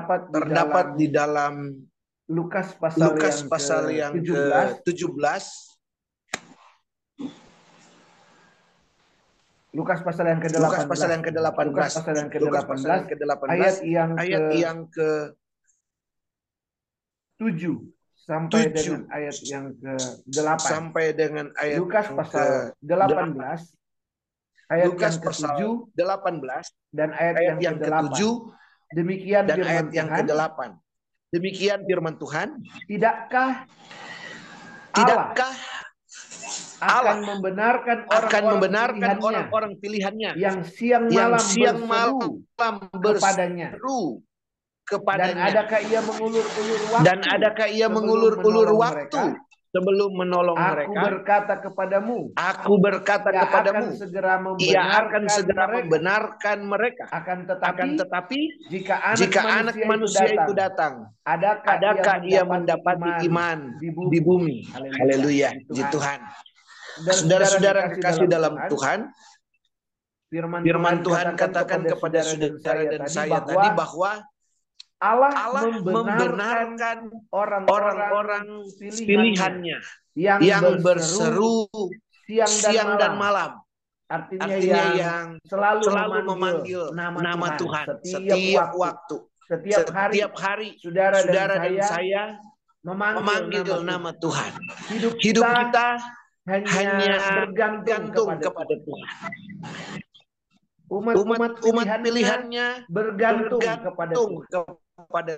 terdapat di terdapat dalam di dalam Lukas pasal Lukas yang pasal yang ke-17 ke-17 Lukas pasal yang ke-18 Lukas pasal yang ke-18 Lukas pasal yang Lukas pasal yang ke-18 ke-18 ayat yang ayat ke yang ke 7 sampai Tujuh. dengan ayat yang ke-8 sampai dengan ayat Lukas pasal ke 18 ayat Lukas yang pasal ke-7 18 dan ayat, ayat yang, yang ke-8 ke-7 demikian dan firman ayat yang Tuhan. ke-8 demikian firman Tuhan. Tidakkah Allah tidakkah akan Allah membenarkan akan orang-orang membenarkan pilihannya? orang-orang pilihannya? Yang siang yang malam siang berseru malam kepadanya. berseru dan kepadanya. adakah ia mengulur-ulur waktu dan adakah ia mengulur-ulur waktu? mereka? Sebelum menolong aku mereka berkata kepadamu aku berkata ia akan kepadamu segera ia membenarkan akan segera mereka. membenarkan mereka. Akan tetapi, akan tetapi jika anak jika manusia, anak manusia itu itu datang, datang adakah, adakah ia mendapati iman di bumi, di bumi? Haleluya. Di Tuhan. Saudara-saudara kekasih dalam Tuhan. Firman, firman Tuhan katakan kepada saudara dan saya tadi bahwa Allah, Allah membenarkan orang-orang pilihannya pilihannya yang, yang berseru berseru siang dan siang malam. dan malam. Artinya, artinya yang, yang selalu, selalu memanggil, memanggil nama, Tuhan, Tuhan setiap, setiap waktu, waktu. Setiap hari setiap hari saudara, saudara dan, saya saya memanggil, memanggil nama, nama Tuhan. Hidup, hidup kita, kita hanya, bergantung, gantung kepada, kepada Tuhan. Umat umat umat pilihannya pilihannya bergantung, kepada bergantung Tuhan. kepada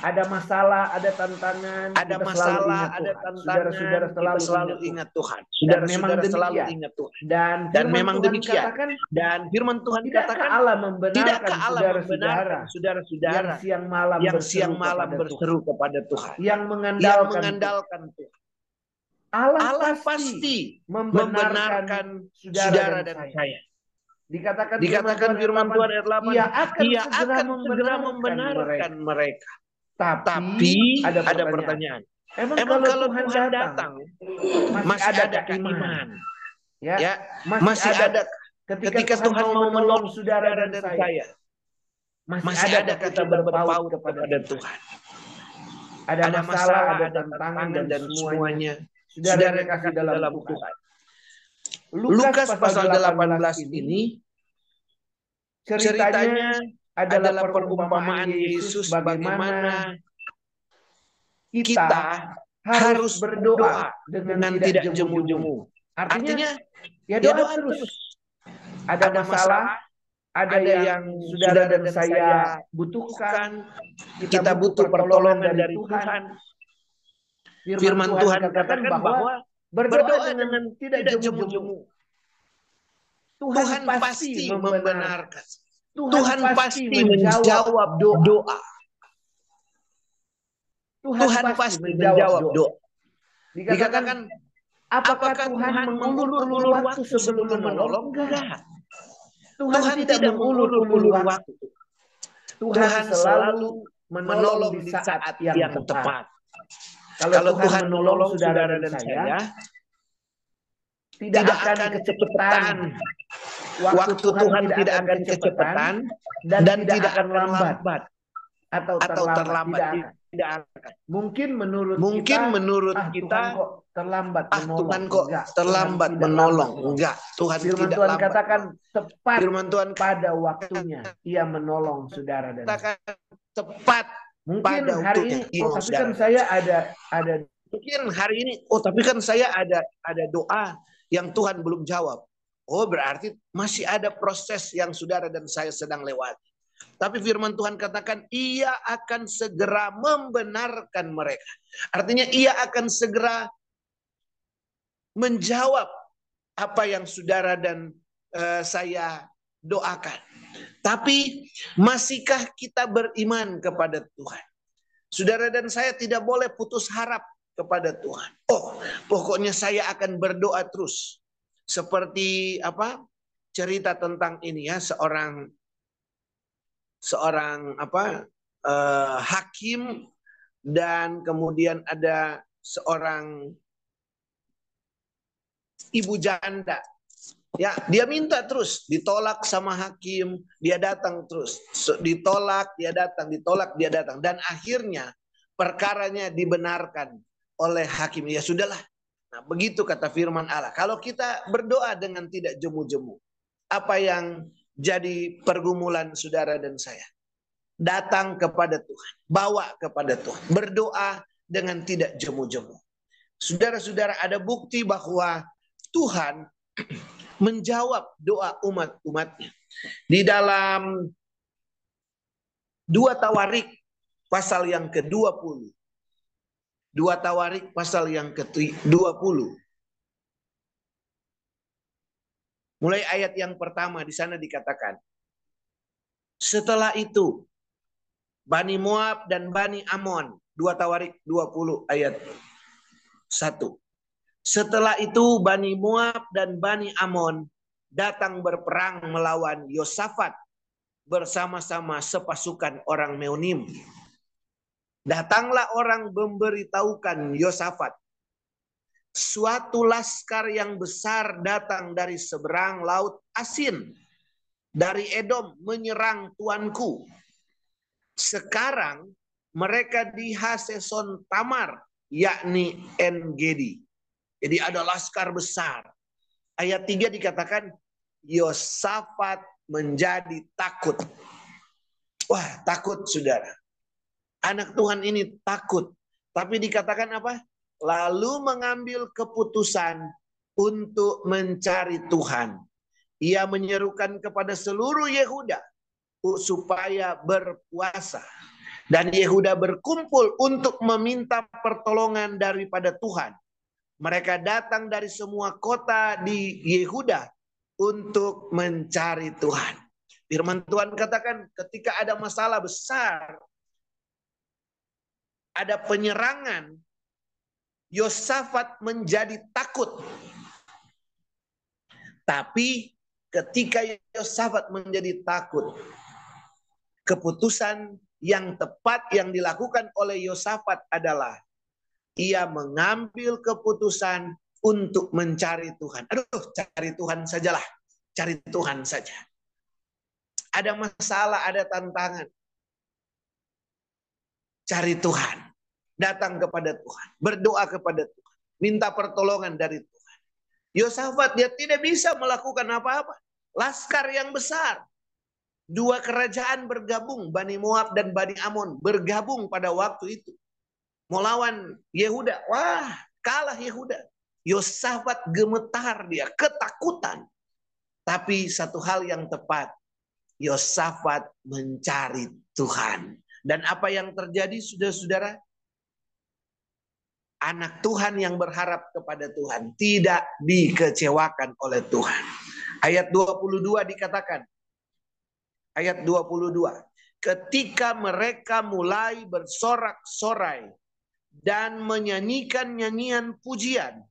Ada masalah, ada tantangan, ada masalah, ada Tuhan. tantangan, Saudara-saudara selalu, kita selalu ingat, Tuhan. ingat Tuhan. memang Saudara-saudara selalu demikian. ingat Tuhan. Dan, Dan memang Tuhan demikian. katakan, Dan firman Tuhan tidakkah katakan, Allah membenarkan Allah saudara-saudara membenarkan yang saudara-saudara siang malam yang berseru siang malam kepada Tuhan, berseru kepada Tuhan, yang yang mengandalkan, Tuhan. mengandalkan Tuhan. Allah, Allah pasti membenarkan membenarkan saudara, saudara dan, dan saya. saya. Dikatakan, Dikatakan firman Tuhan ayat 8, ia akan ia segera akan segera membenarkan membenarkan mereka. Tapi, Tapi ada ada pertanyaan. pertanyaan. Emang, Emang kalau, Tuhan, datang, datang, masih, ada adakah iman? iman? Ya, Ya, masih, masih ada, ada ketika, ketika Tuhan, mau menolong saudara dan, dan saya. saya. Masih, Masih ada adakah kita berpaut kepada, Tuhan? Tuhan? Ada, Ada masalah, ada ada tantangan, dan, dan semuanya. semuanya. Saudara Saudara yang kasih kasih dalam, dalam Tuhan. Tuhan. Lukas, pasal 18 ini ceritanya, adalah perumpamaan Yesus bagaimana kita, harus berdoa dengan, tidak jemu-jemu. Artinya, ya ya doa, terus. Ada, masalah, ada, yang, saudara dan saya butuhkan. Kita butuh pertolongan dari Tuhan. Firman Tuhan katakan bahwa berdoa, berdoa dengan dengan tidak tidak jemu-jemu. Tuhan, Tuhan pasti membenarkan. Tuhan, Tuhan pasti menjawab doa. Tuhan pasti menjawab doa. Dikatakan, Dikatakan, apakah, Tuhan Tuhan mengulur-ulur waktu sebelum menolong? Enggak. Tuhan, Tuhan tidak mengulur-ulur waktu. Tuhan, Tuhan selalu menolong di saat yang, tepat. Kalau, Tuhan menolong saudara dan saya, tidak, akan kecepatan. Waktu Tuhan tidak akan kecepatan dan, dan tidak akan lambat atau atau terlambat. terlambat. Tidak akan. Tidak akan. Mungkin menurut Mungkin kita, menurut ah, kita, Tuhan kok terlambat ah menolong. Tuhan kok Enggak, terlambat Tuhan tidak menolong. lambat. Enggak, Tuhan Firman tidak Tuhan lambat. katakan tepat Firman Tuhan pada waktunya ia menolong saudara dan saya. katakan tepat. Mungkin pada hari ini, oh, tapi kan saya ada ada Mungkin hari ini, oh tapi kan saya ada ada doa yang Tuhan belum jawab. Oh berarti masih ada proses yang saudara dan saya sedang lewati. Tapi firman Tuhan katakan ia akan segera membenarkan mereka. Artinya ia akan segera menjawab apa yang saudara dan eh, saya doakan. Tapi masihkah kita beriman kepada Tuhan? Saudara dan saya tidak boleh putus harap kepada Tuhan. Oh, pokoknya saya akan berdoa terus. Seperti apa? Cerita tentang ini ya, seorang seorang apa? eh, hakim dan kemudian ada seorang ibu janda Ya, dia minta terus, ditolak sama hakim, dia datang terus, ditolak, dia datang, ditolak, dia datang, dan akhirnya perkaranya dibenarkan oleh hakim. Ya sudahlah. Nah, begitu kata firman Allah. Kalau kita berdoa dengan tidak jemu-jemu, apa yang jadi pergumulan saudara dan saya? Datang kepada Tuhan, bawa kepada Tuhan, berdoa dengan tidak jemu-jemu. Saudara-saudara, ada bukti bahwa Tuhan menjawab doa umat-umatnya. Di dalam dua tawarik pasal yang ke-20. Dua tawarik pasal yang ke-20. Mulai ayat yang pertama di sana dikatakan. Setelah itu Bani Moab dan Bani Amon. Dua tawarik 20 ayat 1. Setelah itu Bani Moab dan Bani Amon datang berperang melawan Yosafat bersama-sama sepasukan orang Meunim. Datanglah orang memberitahukan Yosafat. Suatu laskar yang besar datang dari seberang laut Asin. Dari Edom menyerang tuanku. Sekarang mereka di Haseson Tamar, yakni Engedi. Jadi ada laskar besar. Ayat 3 dikatakan Yosafat menjadi takut. Wah, takut saudara. Anak Tuhan ini takut. Tapi dikatakan apa? Lalu mengambil keputusan untuk mencari Tuhan. Ia menyerukan kepada seluruh Yehuda supaya berpuasa. Dan Yehuda berkumpul untuk meminta pertolongan daripada Tuhan. Mereka datang dari semua kota di Yehuda untuk mencari Tuhan. Firman Tuhan katakan ketika ada masalah besar, ada penyerangan, Yosafat menjadi takut. Tapi ketika Yosafat menjadi takut, keputusan yang tepat yang dilakukan oleh Yosafat adalah ia mengambil keputusan untuk mencari Tuhan. Aduh, cari Tuhan sajalah. Cari Tuhan saja. Ada masalah, ada tantangan. Cari Tuhan. Datang kepada Tuhan. Berdoa kepada Tuhan. Minta pertolongan dari Tuhan. Yosafat dia tidak bisa melakukan apa-apa. Laskar yang besar. Dua kerajaan bergabung. Bani Moab dan Bani Amon bergabung pada waktu itu melawan Yehuda. Wah, kalah Yehuda. Yosafat gemetar dia, ketakutan. Tapi satu hal yang tepat, Yosafat mencari Tuhan. Dan apa yang terjadi saudara-saudara? Anak Tuhan yang berharap kepada Tuhan tidak dikecewakan oleh Tuhan. Ayat 22 dikatakan. Ayat 22. Ketika mereka mulai bersorak-sorai dan menyanyikan nyanyian pujian.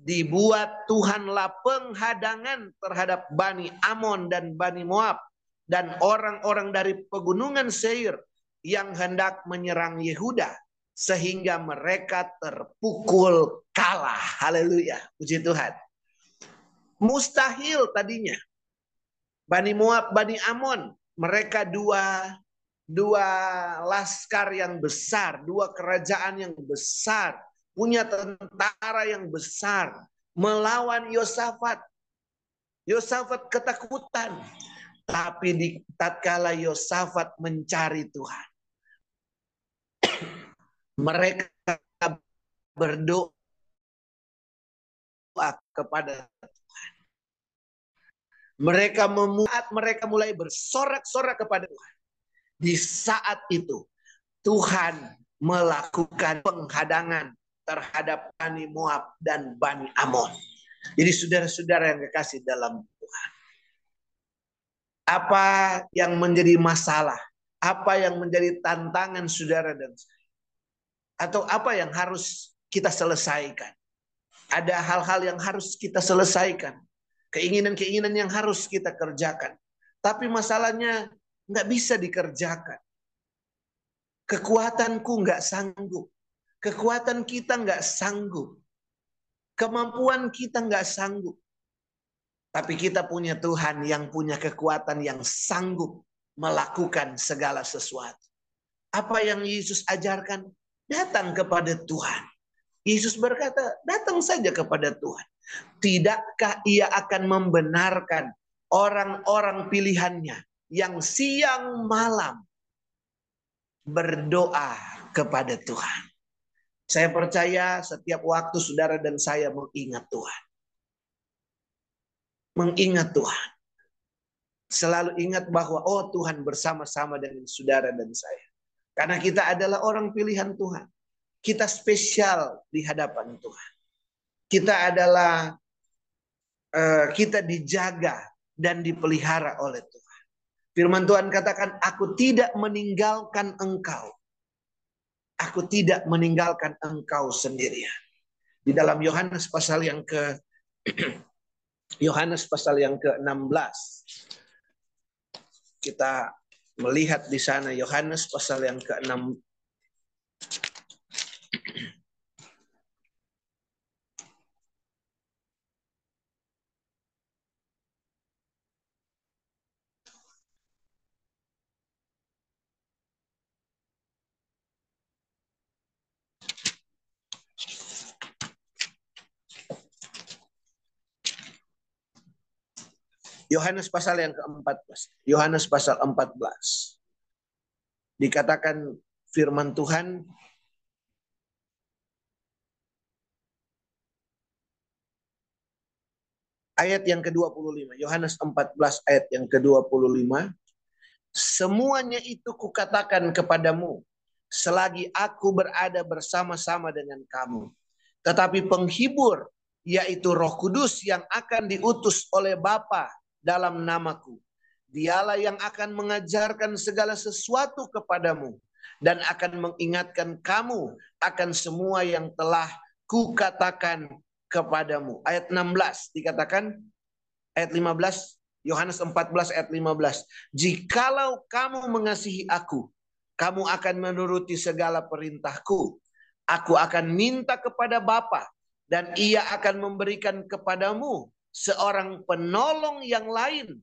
Dibuat Tuhanlah penghadangan terhadap Bani Amon dan Bani Moab dan orang-orang dari pegunungan Seir yang hendak menyerang Yehuda sehingga mereka terpukul kalah. Haleluya. Puji Tuhan. Mustahil tadinya. Bani Moab, Bani Amon, mereka dua dua laskar yang besar, dua kerajaan yang besar, punya tentara yang besar melawan Yosafat. Yosafat ketakutan. Tapi di tatkala Yosafat mencari Tuhan. Mereka berdoa kepada Tuhan. Mereka memuat, mereka mulai bersorak-sorak kepada Tuhan. Di saat itu Tuhan melakukan penghadangan terhadap Bani Moab dan Bani Amon. Jadi saudara-saudara yang kekasih dalam Tuhan. Apa yang menjadi masalah? Apa yang menjadi tantangan saudara dan saya? Atau apa yang harus kita selesaikan? Ada hal-hal yang harus kita selesaikan. Keinginan-keinginan yang harus kita kerjakan. Tapi masalahnya nggak bisa dikerjakan. Kekuatanku nggak sanggup. Kekuatan kita nggak sanggup. Kemampuan kita nggak sanggup. Tapi kita punya Tuhan yang punya kekuatan yang sanggup melakukan segala sesuatu. Apa yang Yesus ajarkan? Datang kepada Tuhan. Yesus berkata, datang saja kepada Tuhan. Tidakkah ia akan membenarkan orang-orang pilihannya yang siang malam berdoa kepada Tuhan. Saya percaya setiap waktu saudara dan saya mengingat Tuhan. Mengingat Tuhan. Selalu ingat bahwa oh Tuhan bersama-sama dengan saudara dan saya. Karena kita adalah orang pilihan Tuhan. Kita spesial di hadapan Tuhan. Kita adalah uh, kita dijaga dan dipelihara oleh Tuhan. Firman Tuhan katakan, aku tidak meninggalkan engkau. Aku tidak meninggalkan engkau sendirian. Di dalam Yohanes pasal yang ke Yohanes pasal yang ke-16 kita melihat di sana Yohanes pasal yang ke-6 Yohanes pasal yang ke-14. Yohanes pasal 14. Dikatakan firman Tuhan ayat yang ke-25. Yohanes 14 ayat yang ke-25. Semuanya itu kukatakan kepadamu selagi aku berada bersama-sama dengan kamu. Tetapi penghibur yaitu Roh Kudus yang akan diutus oleh Bapa dalam namaku. Dialah yang akan mengajarkan segala sesuatu kepadamu dan akan mengingatkan kamu akan semua yang telah kukatakan kepadamu. Ayat 16 dikatakan ayat 15 Yohanes 14 ayat 15. Jikalau kamu mengasihi aku, kamu akan menuruti segala perintahku. Aku akan minta kepada Bapa dan ia akan memberikan kepadamu seorang penolong yang lain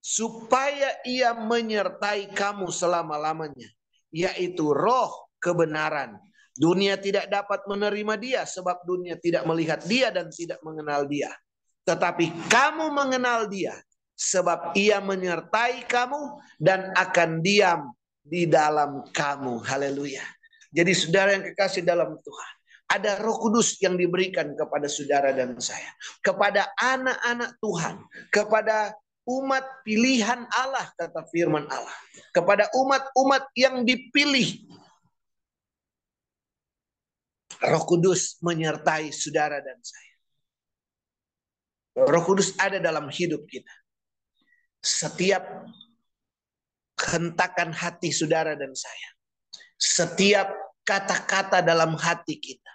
supaya ia menyertai kamu selama-lamanya yaitu roh kebenaran. Dunia tidak dapat menerima dia sebab dunia tidak melihat dia dan tidak mengenal dia. Tetapi kamu mengenal dia sebab ia menyertai kamu dan akan diam di dalam kamu. Haleluya. Jadi saudara yang kekasih dalam Tuhan ada roh kudus yang diberikan kepada saudara dan saya. Kepada anak-anak Tuhan. Kepada umat pilihan Allah, kata firman Allah. Kepada umat-umat yang dipilih. Roh Kudus menyertai saudara dan saya. Roh Kudus ada dalam hidup kita. Setiap hentakan hati saudara dan saya. Setiap kata-kata dalam hati kita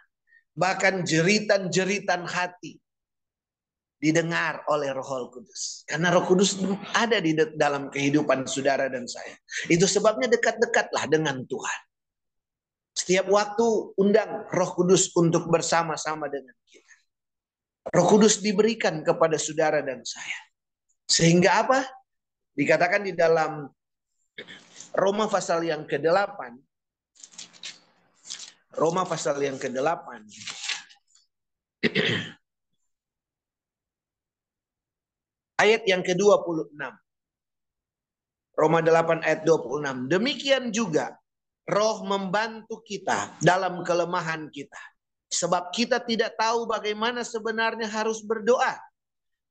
bahkan jeritan-jeritan hati didengar oleh Roh Kudus. Karena Roh Kudus ada di dalam kehidupan saudara dan saya. Itu sebabnya dekat-dekatlah dengan Tuhan. Setiap waktu undang Roh Kudus untuk bersama-sama dengan kita. Roh Kudus diberikan kepada saudara dan saya. Sehingga apa? Dikatakan di dalam Roma pasal yang ke-8 Roma pasal yang ke-8. ayat yang ke-26. Roma 8 ayat 26. Demikian juga roh membantu kita dalam kelemahan kita. Sebab kita tidak tahu bagaimana sebenarnya harus berdoa.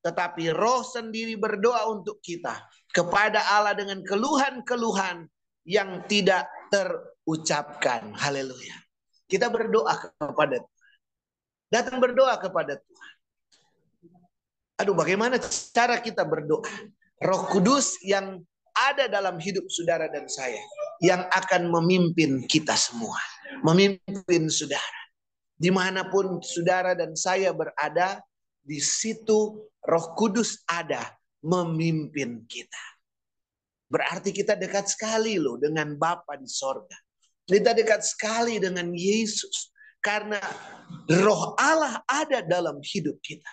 Tetapi roh sendiri berdoa untuk kita. Kepada Allah dengan keluhan-keluhan yang tidak terucapkan. Haleluya. Kita berdoa kepada Tuhan. Datang berdoa kepada Tuhan. Aduh, bagaimana cara kita berdoa? Roh Kudus yang ada dalam hidup saudara dan saya yang akan memimpin kita semua, memimpin saudara. Di mana pun saudara dan saya berada, di situ Roh Kudus ada memimpin kita. Berarti kita dekat sekali loh dengan Bapa di sorga. Kita dekat sekali dengan Yesus. Karena roh Allah ada dalam hidup kita.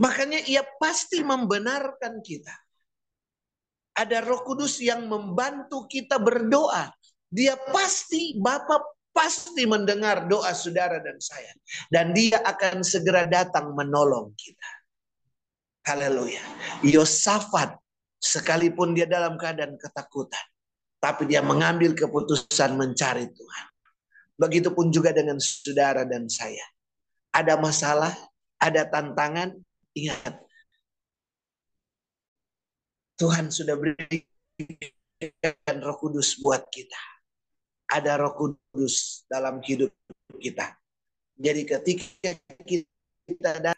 Makanya ia pasti membenarkan kita. Ada roh kudus yang membantu kita berdoa. Dia pasti, Bapak pasti mendengar doa saudara dan saya. Dan dia akan segera datang menolong kita. Haleluya. Yosafat, sekalipun dia dalam keadaan ketakutan. Tapi dia mengambil keputusan mencari Tuhan. Begitupun juga dengan saudara dan saya. Ada masalah, ada tantangan, Ingat, Tuhan sudah berikan roh kudus buat kita. Ada roh kudus dalam hidup kita. Jadi ketika kita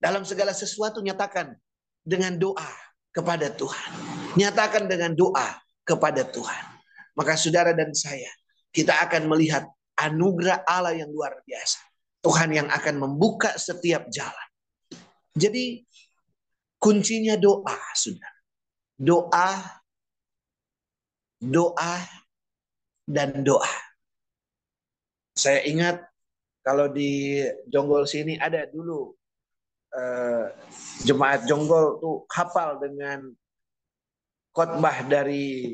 dalam segala sesuatu nyatakan dengan doa kepada Tuhan. Nyatakan dengan doa kepada Tuhan. Maka saudara dan saya, kita akan melihat anugerah Allah yang luar biasa. Tuhan yang akan membuka setiap jalan. Jadi kuncinya doa, sudah. Doa, doa, dan doa. Saya ingat kalau di Jonggol sini ada dulu eh, jemaat Jonggol tuh hafal dengan khotbah dari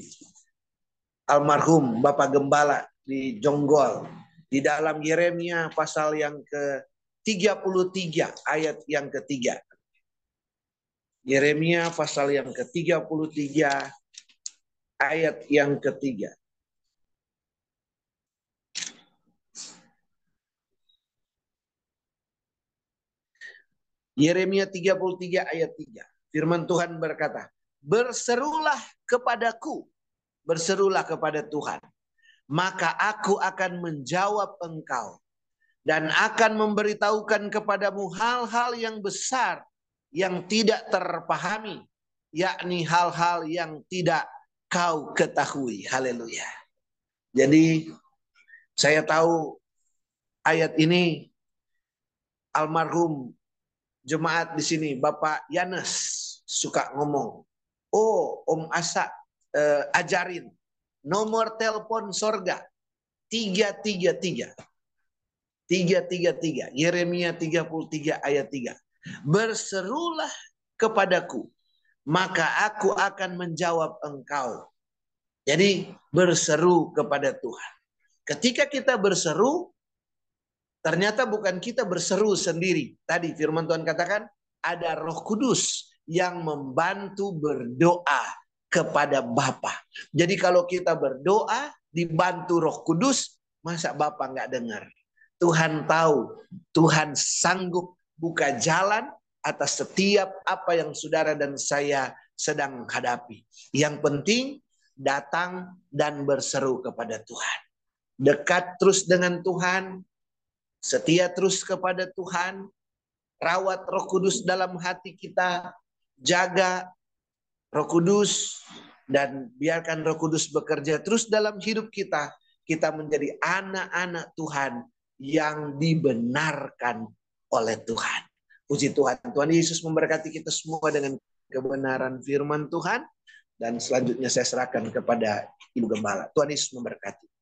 almarhum Bapak Gembala di Jonggol di dalam Yeremia pasal yang ke 33 ayat yang ketiga. Yeremia pasal yang ke-33 ayat yang ketiga. Yeremia 33 ayat 3. Firman Tuhan berkata, "Berserulah kepadaku, berserulah kepada Tuhan, maka aku akan menjawab engkau dan akan memberitahukan kepadamu hal-hal yang besar yang tidak terpahami, yakni hal-hal yang tidak kau ketahui. Haleluya. Jadi saya tahu ayat ini almarhum jemaat di sini Bapak Yanes suka ngomong, "Oh, Om Asa eh, ajarin nomor telepon sorga 333." 333 Yeremia 33 ayat 3 Berserulah kepadaku maka aku akan menjawab engkau. Jadi berseru kepada Tuhan. Ketika kita berseru ternyata bukan kita berseru sendiri. Tadi firman Tuhan katakan ada Roh Kudus yang membantu berdoa kepada Bapa. Jadi kalau kita berdoa dibantu Roh Kudus, masa Bapa nggak dengar? Tuhan tahu, Tuhan sanggup buka jalan atas setiap apa yang saudara dan saya sedang hadapi. Yang penting datang dan berseru kepada Tuhan. Dekat terus dengan Tuhan, setia terus kepada Tuhan, rawat Roh Kudus dalam hati kita, jaga Roh Kudus dan biarkan Roh Kudus bekerja terus dalam hidup kita. Kita menjadi anak-anak Tuhan yang dibenarkan oleh Tuhan. Puji Tuhan. Tuhan Yesus memberkati kita semua dengan kebenaran firman Tuhan. Dan selanjutnya saya serahkan kepada Ibu Gembala. Tuhan Yesus memberkati.